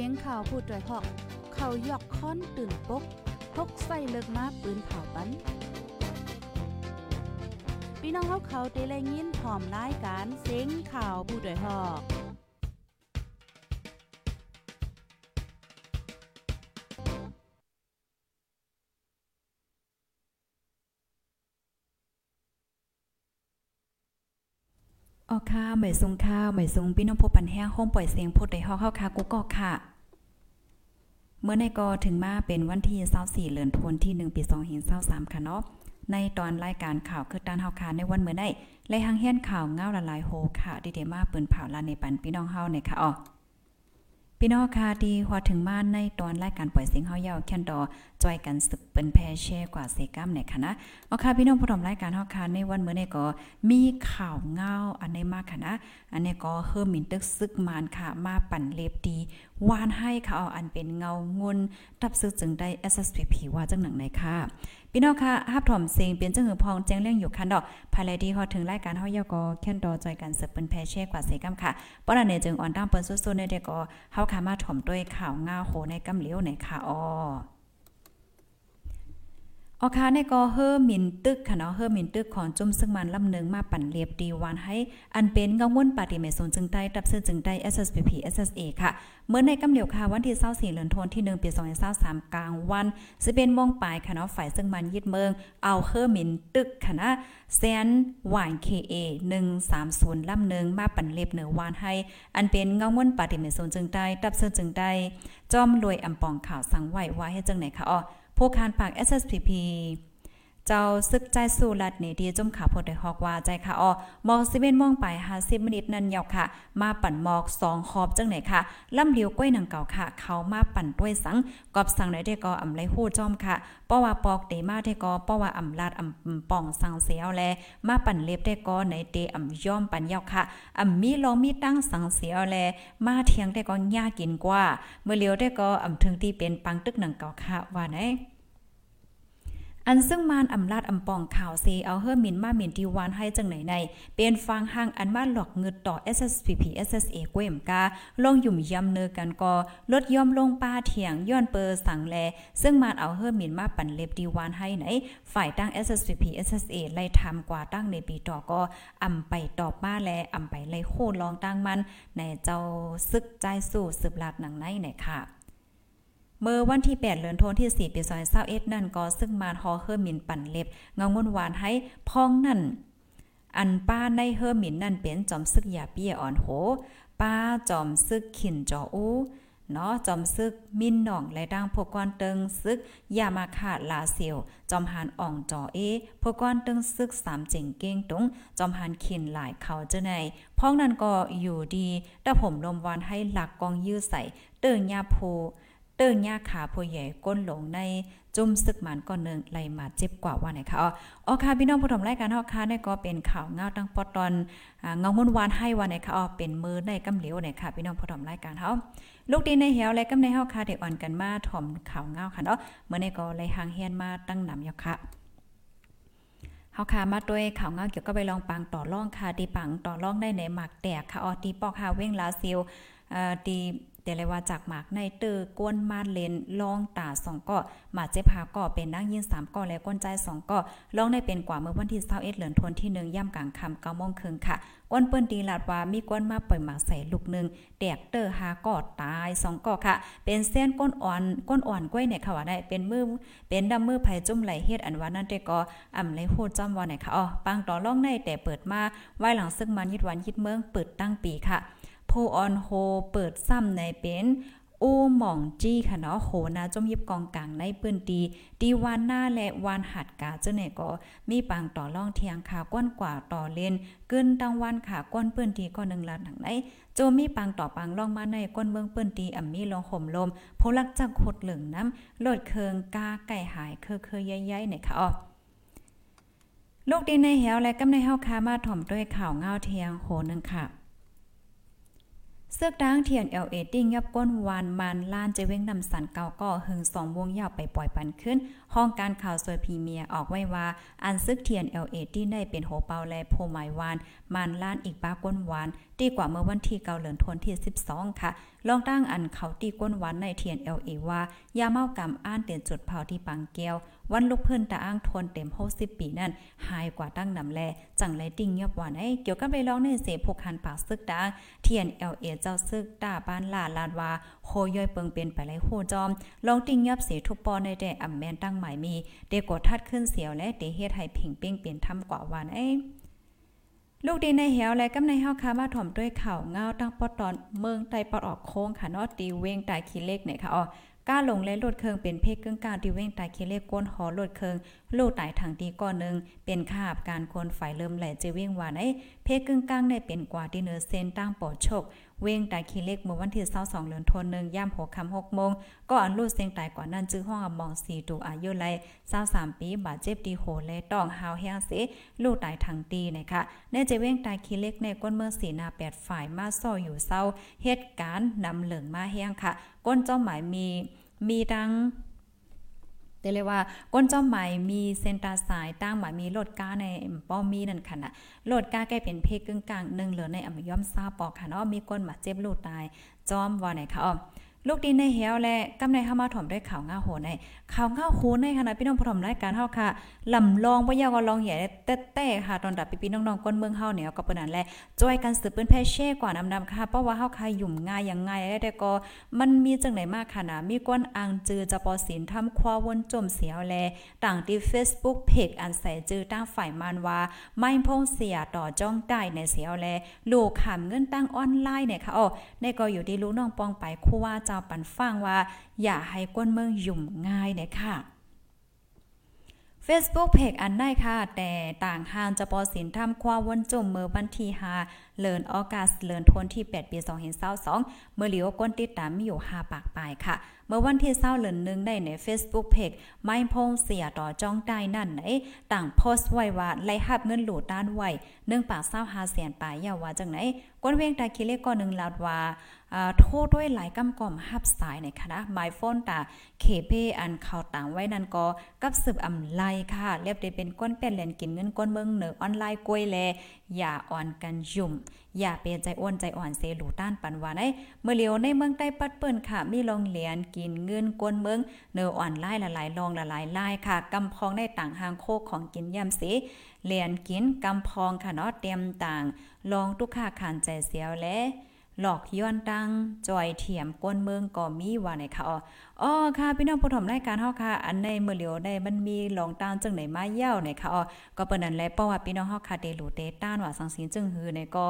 สียงข่าวพูดด้วยหอก เขายอกค้อนตื่นปกพกใส่เลิกมาปืนเผาปันพี่น้องเขาเขาได้แลยินพร้อมรายการเสียงข่าวผู้ด้วยหอก ออค่ะหมายทรงข้าวหมายทรงพี่น้องผู้ปันแห้งห้องปล่อยเสียงพูดได้ฮอกเข้าค่ะกูก็ค่ะ เมื่อในกอถึงมาเป็นวันที่24เดือนธันวาคมที่ 1 ปี2523ค่ะเนาะ ในตอนรายการข่าวคือด้านเฮาค่ะในวันเมื่อได้ไล่หังเฮียนข่าวเงาละลายโฮค่ะดีเดมาเปิ้นเผาลาในปันพี่น้องเฮาในค่ะอ๋อพี่น้องค่ะที่หัวถึงมาในตอนรายการปล่อยเสียงเฮายาวแคนดอจอยกันสึกเปิ้นแพแช่กว่าเซกัมในค่ะนะเอาค่ะพี่น้องผู้ชมรายการเฮาค่ะในวันเมื่อนี้ก็มีข่าวเงาอันในมากค่ะนะ อันนี้ก็เฮิมินตึกซึกมานค่ะ มาปั่นเล็บดีวานให้ค่ะเอาอันเป็นเงางุนตับซึกจึงได้ SSPP ว่าจังหนังไหนค่ะพี่น้องค่ะฮับถอมเสียงเปลี่ยนจังหือพองแจ้งเรื่องอยู่คันดอกภายในที่ฮอถึงรายการเฮายอก็แค่นดอจอยกันสืบเป็นแพเช่กว่าเสกัมค่ะป้อนเนจึงอ่อนตามเปิ้นสู้ๆในเด็กก็เฮาค่ะมาถอมด้วยข่าวเงาโหในกำเหลียวในค่ะอ้อ ออคาในก็เฮอมินตึกค่ะเนาะเฮอมินตึกของจุ่มซึ่งมันลำหนึ่งมาปั่นเรียบดีวานให้ อันเป็นกังวลปาติเมซนจึงได้ตับซื้อจึงได้ SSPP SSA ค่ะ เมื่อในกำเหลียวค่ะวันที่24เดือนธันวาคมที่1ปี2023กลางวันสิเป็นมงปลายค่ะเนาะฝ่ายซึ่งมันยึดเมือง เอาเฮอมินตึกค่ะนะแซนหวาน KA 130ลำหนึ่งมาปั่นเรียบเหนือวานให้ อันเป็นกังวลปาติเมซนจึงได้ตับซื้อจึงได้จอมรวยอำปองข่าวสังไหวว่าให้จังไหนค่ะอ๋อ ผู้คานปาก SSPP เจ้าซึกใจสู้รัดนี่ดีจุ่มขาพดได้ฮอกว่าใจค่ะอ๋อมอกสิเวนมองไป50มินินั่นยาวค่ะ มาปั่นหมอก2ขอบจังไหนค่ะล่ำเลียวก้อยหนังเก่าค่ะ เขามาปั่นด้วยสังกอบสังได้ได้ก็อำไลฮู้จอมค่ะเพราะว่าปอกเตมาได้ก็เพราะว่าอำลาดอำป่องสังเสียวแล มาปั่นเล็บได้ก็ในเตอำย่อมปั่นยาวค่ะอำมีลองมีตั้งสังเสียวแล มาเทียงได้ก็ยากกินกว่า เมื่อเลียวได้ก็อำถึงที่เป็นปังตึกหนังเก่าค่ะว่าไหน อันซึ่งมานอำลาดอำปองข่าวเซเอาเฮอร์มินมามินดีวานให้จังไหนใน เป็นฟังห้างอันมาหลอกเงิดต่อ SSPP SSA กวยมกาลงยุ่มยำเนอกันก็ลดย่อมลงป้าเถียงย้อนเปอร์สังแล ซึ่งมานเอาเฮอร์มินมาปั่นเล็บดีวานให้ไหน ฝ่ายตั้ง SSPP SSA ไล่ทำกว่าตั้งในปีต่อก็อำไปตอบมาแลอำไปไล่โคลองตั้งมันในเจ้าซึกใจสู้สืบลาดหนังในไหนค่ะ เมื่อวันที่ 8เดือนธันวาคมที่4ปี2021นั่นก็ซึ่งมาฮอเฮอร์มินปั่นเล็บเงางนหวานให้พ้องนั่น อันป้าในเฮอร์มินนั่นเป็นจอมซึกยาเปียอ่อนโห ป้าจอมซึกขินจออูเนาะจอมซึกมินหน่องและดังพวกกอนเติงซึกยามาขาดลาเซียวจอมหานอ่องจอเอพวกกอนเติงซึกสามเจ๋งเก้งตรงจอมหานขินหลายเขาเจ้าในพ้องนั้นก็อยู่ดีแต่ผมลมวานให้หลักกองยื้อใส่เติงยาโพ เติ้งยาขาผู้ใหญ่ก้นหลงในจุ่มซึกมันก่อนนึงไหลมาเจ็บกว่าว่าไหนคะอ๋ออ๋อค่ะพี่น้องผู้ชมรายการเฮาค่ะนี่ก็เป็นข่าวเงาตั้งปอตอนเงามุ่นวานให้ว่าไหนคะอ๋อเป็นมือในกำเหลียวไหนค่ะพี่น้องผู้ชมรายการเฮาลูกดีในเหี่ยวและกำในเฮาค่ะได้อ่อนกันมาถ่อมข่าวเงาค่ะเนาะเมื่อในก็ไหลหางเฮียนมาตั้งนำยค่ะเฮาค่ะมาด้วยข่าวเงาเกี่ยวกับไปลองปังต่อร่องค่ะตีปังต่อร่องได้ในหมักแตกค่ะอ๋อตีปอกหาเว้งลาซิลเอ่อตี แต่เลยว่าจากหมากในเตอก้นมาเลนลองตาสองก็มาเจ็บหาก็เป็นนั่งยินสามก็แล้วก้นใจสองก็ลองได้เป็นกว่าเมื่อวันที่21เอสเหลือนทนที่1ย่ำกลางคำ9โมงครึ่งค่ะก้นเปิ้นตีลาดว่ามีก้นมาปล่อยหมากใส่ลูกหนึ่งแตกเตอหาก็ตายสองก็ค่ะ เป็นเส้นก้นอ่อนก้นอ่อนกล้วยเนี่ยค่ะว่าได้เป็นมือเป็นดำมือไผจุ่มไหลเฮ็ดอันว่านั่นแต่ก็อ่ำไหลโหดจำว่าไหนค่ะอ๋อปังต่อล่องในแต่เปิดมาไว้หลังซึ่งมันยึดวันยึดเมืองเปิดตั้งปีค่ะ ออนโฮเปิดซ้ำในเป็นอูหม่องจี้ค่ะเนาะโหนาจมยิบกองกลางในปื้นตีตีวานหน้าและวานหัดกาเจ้าเนี่ยก็มีปังต่อล่องเทียงขาก้นกว่าต่อเลนเกินตังวันขาก้นปื้นตีก็หนึ่งลัดหนังไหนโจมีปังต่อปังล่องมาในก้นเมืองปื้นตีอ่ำมีลงห่มลมโพลักจักขดเหลืองน้ำโลดเคืองกาไก่หายเคอเคยใหญ่ๆเนี่ยค่ะอ๋อลูกดีในแหวและกำในเฮาคามาถ่อมด้วยข่าวเงาเทียงโหนึงค่ะ เสือกดังเทียนเอลเอติ้งยับก้นวานมันล้านเจเว้งนำสันเกาก็หึงสองวงยาวไปปล่อยปันขึ้น ห้องการข่าวสวยพีเมียออกไว้ว่า อันซึกเทียนเอลเอติ้งได้เป็นโหเปาแลโพหมายวานมันล้านอีกป้าก้นวาน ดีกว่าเมื่อวันที่เกาเหลือนทวนที่ 12 ค่ะ ลองตั้งอันเขาตีก้นวานในเทียน LA ว่า ยาเมากำอ้านเตียนจุดเผาที่ปังแก้ว วันลูกเพิ่อนตาอ้างทนเต็ม60ปีนั่น หายกว่าตั้งนำแล จังไรติ่งเงียบหวานไอ้เกี่ยวกับไปร้องในเสพกคันปากซึกดางเทียน LA เอจ้าซึกตาบ้านลาลาดว่าโคย่อยเปิงเป็นไปไรโคจอม ลองติ่งเงียบเสียทุกปอในแต่อำแมนตั้งหมายมี เด็กกดทัดขึ้นเสียวและเดเฮ็ดให้ผิงเป้งเป็นทำกว่าวันไอ้ ลูกดีในเหวและกำในเฮาคามาถ่อมด้วยข่าวเงาตั้งปอตอนเมืองไตปอดออกโค้งค่ะเนาะตีเวงตายคีเล็กเนี่ยค่ะอ๋อก้าลงและลดเคืองเป็นเพศกึ่งกลางที่เว้งตายเคเลก้นหอลดเคืองลูกตายทางตีก้อนหนึ่งเป็นคาบการคนฝ่ายเริ่มแหล่จะเว้งว่าในเพศกึ่งกลางได้เป็นกว่าที่เนื้อเส้นตั้งปอดชก เว้งตายคีเล็กเมื่อวันที่22เดือนธันวาคมย่ำ6ค่ำ6โมงก็อันลูดเสียงตายกว่านั้นจื้อห้องอมอง4ตูอายุไล23ปีบาดเจ็บดีโหและต้องหาวแห้งเสลูกตายทางตีนะคะแน่จะเว้งตายคีเล็กในก้นเมื่อสีนา8ฝ่ายมาซ่ออยู่เศร้าเหตุการณ์นำเหลืองมาแห้งค่ะ ก้นเจ้าหมายมีมีดัง เตเลยว่าก้นจอมใหม่มีเซนตาสายตั้งหมายมีโลดก้าในป้อมีนั่นค่ะนะโลดก้าแก้เป็นเพกกึ่งกลางหนึ่งเหลือในอมย่อมซาปอกค่ะเนาะมีก้นมาเจ็บลูกตายจอมวอนไหนค่ะอ๋อ ลูกดินในเหียวและกำในเข้ามาถ่อมด้วยข่าวง่าโหในข่าวง่าโหในขณะพี่น้องผู้ถ่อมรายการเฮาค่ะลำลองบ่ยาวก็ลองใหญ่แต้ๆค่ะตอนดับพี่ๆน้องๆก้นเมืองเฮาเนี่ยก็เปิ้นนั่นแหละจอยกันสืบเปิ้นแพ่เช่กว่านำๆค่ะเพราะว่าเฮาคายยุ่มง่ายอย่างง่ายแต่ก็มันมีจังไหนมากค่ะนะมีก้นอังจือจะปอศีลทำควาวนจมเสียวแลต่างที่ Facebook เพจอันใส่จือตั้งฝ่ายมานว่าไม่พ้งเสียต่อจ้องได้ในเสียวแลลูกขาเงินตั้งออนไลน์เนี่ยค่ะอ๋อในก็อยู่ที่ลูกน้องปองไปคู่ว่าเจ้าปันฟังว่า อย่าให้ก้นเมืองยุ่มง่ายเนี่ยค่ะ Facebook เพจอันได้ค่ะ แต่ต่างหางจะปอสินทำความวันจมเมื่อวันที่5เลินออกัสเลินทนที่ 8 ปี2022เมื่อเหลียวก้นติดตามมีอยู่5ปากปลายค่ะ เมื่อวันที่เศร้าเลินหนึ่งได้ใน Facebook เพจไม่พงเสียต่อจ้องได้นั่นไหนต่างโพสต์ไว้ว่าไล่หับเงินหลูดด้านไว้เนื่องปากเศร้าหาแสนปลายยาวว่าจังไหนก้นเวงตาคิเลกก็หนึ่งลาดว่า โทษด้วยหลายกำก่อมฮับสายในคณะไมโฟนตาเคเปอันข่าวต่างไว้นันก็กับสืบอำไลค่ะเรียบได้เป็นก้นเป็นแหลนกินเงินก้นเมืองเหนือออนไลน์กล้วยแลอย่าอ่อนกันยุ่ม อย่าเปใจอ้วนใจอ่อนเซหลูต้านปันวาในเมื่อเลียวในเมืองใต้ปัดเปิ้นค่ะ มีลองเหรียญกินเงินก้นเมืองเนืออ่อนไล่ละลายลองละลายไล่ค่ะกำพองได้ต่างหางโคกของกินย่ำสีเหรียญกินกำพองค่ะเนาะเตรียมต่างลองทุกค่าขานใจเสียวและ หลอกย้อนตังจอยเถียมก้นเมืองก็มีว่าไหนค่ะอ๋อค่ะพี่น้องผู้ชมรายการเฮาค่ะ อันในเมื่อเหลียวได้มันมีหลองตางจังไหนมาเย้าไหนค่ะอ๋อก็เปิ้นนั่นแหลเพราะว่าพี่น้องเฮาค่ะเตลูเตต้านว่าสังสินจึงหือในก็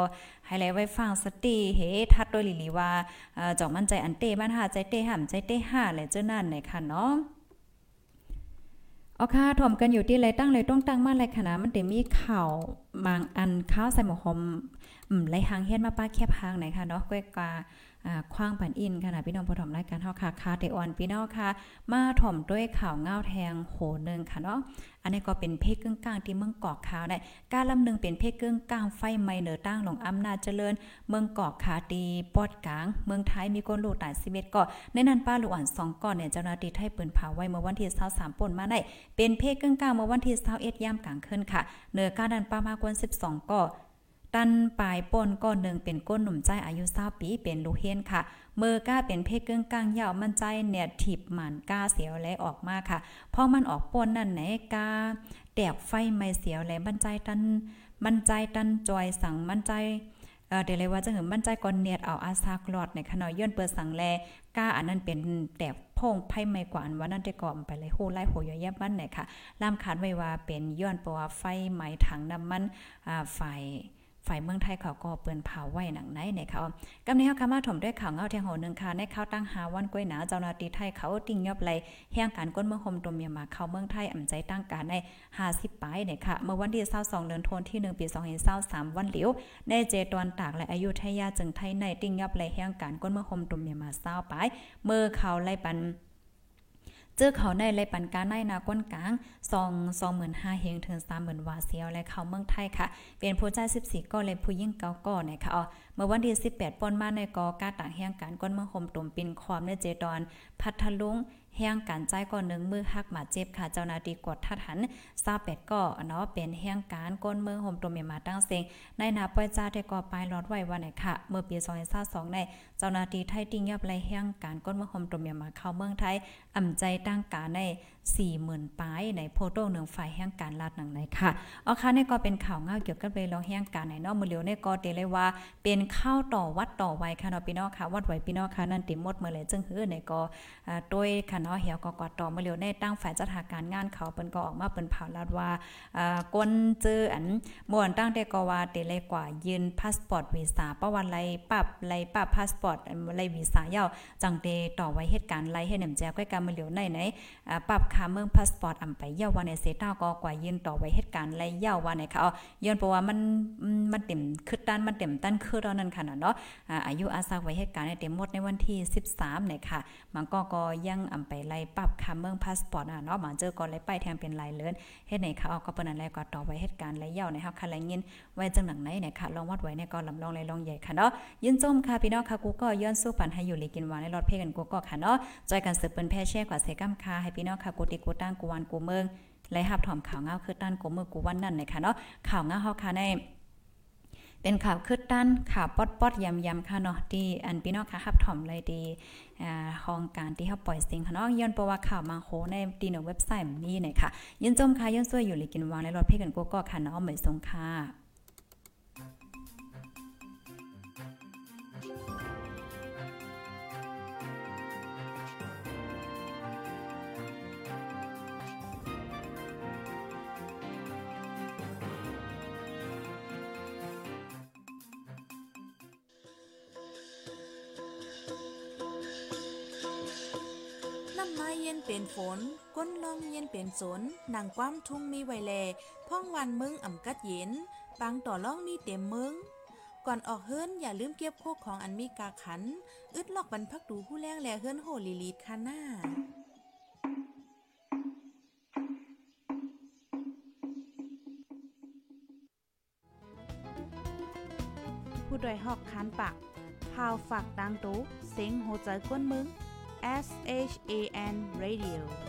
ให้ไลไว้ฟังสติเฮทัดโดยลิลีว่าเอ่อจอกมั่นใจอันเตบ้านหาใจเตห่ํใจเตห่าและเจ้านั่นไหนค่ะเนาะเอค่ะถ่อมกันอยู่ที่ไรตั้งเลยต้องตั้งมาไรขนาดมันเต็มีข่าวบางอันข้าวใส่หมกหอม อืมไรหางเฮ็ดมาป้าแคบหางไหนค่ะเนาะก้อยกาคว้างปันอินค่ะนะพี่น้องผู้ถ่อมรายการเฮาค่ะคาเตออนพี่น้องค่ะ มาถ่อมด้วยข่าวเงาแทงโหนึงค่ะเนาะอันนี้ก็เป็นเพศกึ่งกลางที่เมืองกอกขาวได้การลำหนึ่งเป็นเพศกึ่งกลางไฟไมเหนือตั้งหลงอำนาจเจริญ เมืองกอกขาตีปอดกลาง เมืองไทยมีคนลูกตาย11ก่อในนั้นป้าลูกอ่อน2ก่อนเนี่ยเจ้าหน้าที่ไทยปืนเผาไว้เมื่อวันที่23ป่นมาได้เป็นเพศกึ่งกลางเมื่อวันที่21ยามกลางคืนค่ะเหนือการดันป้ามากว่า12ก่อ ตันปลายป่นก้อนหนึ่งเป็นก้นหนุ่มใจอายุ20ปีเป็นลูกเฮนค่ะ เมื่อก้าเป็นเพศเกึ่งกลางยาวมันใจเนี่ยถีบหมันก้าเสียวและออกมาค่ะพอมันออกป่นนั่นไหนก้าแตกไฟไม่เสียวและมันใจตันมันใจตันจอยสั่งมันใจเดี๋ยวเลยว่าจะเห็นมั่นใจก่อนเนียดเอาอาซากลอดในขณะย้อนเปิดสังแลก้าอันนั้นเป็นแตกพงไพ่ไม่กว่าอันว่านั่นได้ก่อมไปเลยโหไล่โหยแยบมันเนี่ยค่ะล่ามขาดไว้ว่าเป็นย้อนเพราะว่าไฟไหม้ถังน้ำมันอ่าไฟ ฝ่ายเมืองไทยเขาก็เปิ้นเผาไว้หนังไหนเนี่ยเขากำนี้เฮาคามาถมด้วยข่าวเงาเทียงโหนึงค่ะในข่าวตั้งหาวันกล้วยหนาเจ้าหน้าที่ไทยเขาติ่งยอบไหลแห่งการก้นเมืองโฮมตมเมียมาเข้าเมืองไทยอ่ำใจตั้งการใน50ปลายเนี่ยค่ะ เมื่อวันที่22เดือนธันวาคมที่1ปี2023วันเหลียวในเจตอนตากและอายุทยาจึงไทยในติ่งยอบไหลแห่งการก้นเมืองโฮมตมเมียมา20ปลายเมื่อเขาไล่ปัน เจอเขาในไรปันการในนาก้นกลางซองสองหมื่นห้าเฮงถึงสามหมื่นวาเซียวและเขาเมืองไทยค่ะ เป็นผู้จ่ายสิบสี่ก็เลยผู้ยิ่งเก้าก่อนนะคะอ๋อเมื่อวันที่สิบแปดปนมาในกอกาต่างแห่งการก้นเมืองโฮมตุ่มปินความในเจดอน พัทลุง แห้งการใจก่อนหนึ่งมือหักมาเจ็บค่ะเจ้านาดีกดทัดหันซาเป็ดก็เนาะเป็นแห้งการก้นเมืองโฮมตัวเมียมาตั้งเซงในนาป้อยจ้าได้ก่อปลายรอดไว้วันไหนค่ะ เมื่อปีซอยซาสองในเจ้านาดีไทยติ้งยับไรแห้งการก้นเมืองโฮมตัวเมียมาเข้าเมืองไทยอ่ำใจตั้งการใน 40,000ปลายในโพโต้หนึ่งฝ่ายแห่งการลาดหนังไหนค่ะเอาค่ะนี่ก็เป็นข่าวง่าเกี่ยวกับเรื่องแห่งการไหนเนาะมือเลียวเนี่ยก็เตเลยว่า เป็นข้าวต่อวัดต่อไว้ค่ะเนาะพี่น้องค่ะวัดไว้พี่น้องค่ะนั่นติมดเมื่อเลยจึงหื้อในก็อ่าโดยค่ะเนาะเหี่ยวก็กอดต่อมือเลียวในตั้งฝ่ายจัดหาการงานเขาเปิ้นก็ออกมาเปิ้นเผาลาดว่ากวนเจออันม่วนตั้งแต่ก็ว่าเตเลยกว่ายืนพาสปอร์ตวีซ่าประวันไลปรับไลปรับพาสปอร์ตไลวีซ่ายาวจังเตต่อไว้เหตุการณ์ไลให้หนำแจวก้อยการมือเลียวในไหนปรับค่าเมืองพาสปอร์ตอำไปเยาวันในเซต้าก็กว่ายืนต่อไว้เหตุการณ์ไลยาววันในค่ะย้อนเพราะว่ามันมันเต็มคือด้านมันเต็มตั้นคือตอนนั้นค่ะเนาะอายุอาศักไว้เหตุการณ์ในเต็มหมดในวันที่ 13เนี่ยค่ะมันก็ก็ยังอำไปไล่ปรับค่าเมืองพาสปอร์ตอะเนาะมันเจอก็ไล่ไปแทงเป็นลายเลินเฮ็ดไหนค่ะเอาก็เปิ้นอะไรก็ต่อไว้เหตุการณ์ไล่ยาวนครับค่ะไล่ยินไว้จังหนังไหนเนี่ยค่ะลองวัดไว้ในก็ลำลองไล่ลองใหญ่ค่ะเนาะยินจมค่ะพี่น้องค่ะกูก็ย้อนสู้ปันให้อยู่ลีกินวานในรถเพกันกูก็ค่ะเนาะจอยกันสืบเปิ้นแพ่แช่กว่าเสกัมค่ะให้พี่น้องค่ะกูติกูตั้งกูวันกูเมืองไล่หับถอมข่าวเงาคือตั้นกูเมือกูวันนั่นเนี่ยค่ะเนาะข่าวเงาเฮาค่ะในเป็นข่าวคืดด้านข่าวปอดปอดยำยำค่ะเนาะที่อันพี่น้องค่ะฮับถ่อมเลยดีอ่าห้องการที่เฮาปล่อยเสียงค่ะเนาะย้อนเพระว่าข่าวมาโคในดีในเว็บไซต์นี้เนี่ยค่ะยินจมค่ะย้อนซวยอยู่เลยกินวางในรถเพ่กันกูก็ค่ะเนาะเหมือนสงค่ะ ไม้เย็นเป็นฝน ก้นลมเย็นเป็นสนนังความทุ่งมีไวแล พ่องวันมึงอ่ำกัดเย็นปังต่อล่องมีเต็มมึง ก่อนออกเฮิรนอย่าลืมเก็บโคกของอันมีกาขัน อึดลอกบรรพักดูผู้แรงแลเฮิรนโหลีลีดค่ะหน้าผู้ดยหอกคันปากพาวฝากดังตู้เสียงโหใจกวนมึง S H A N Radio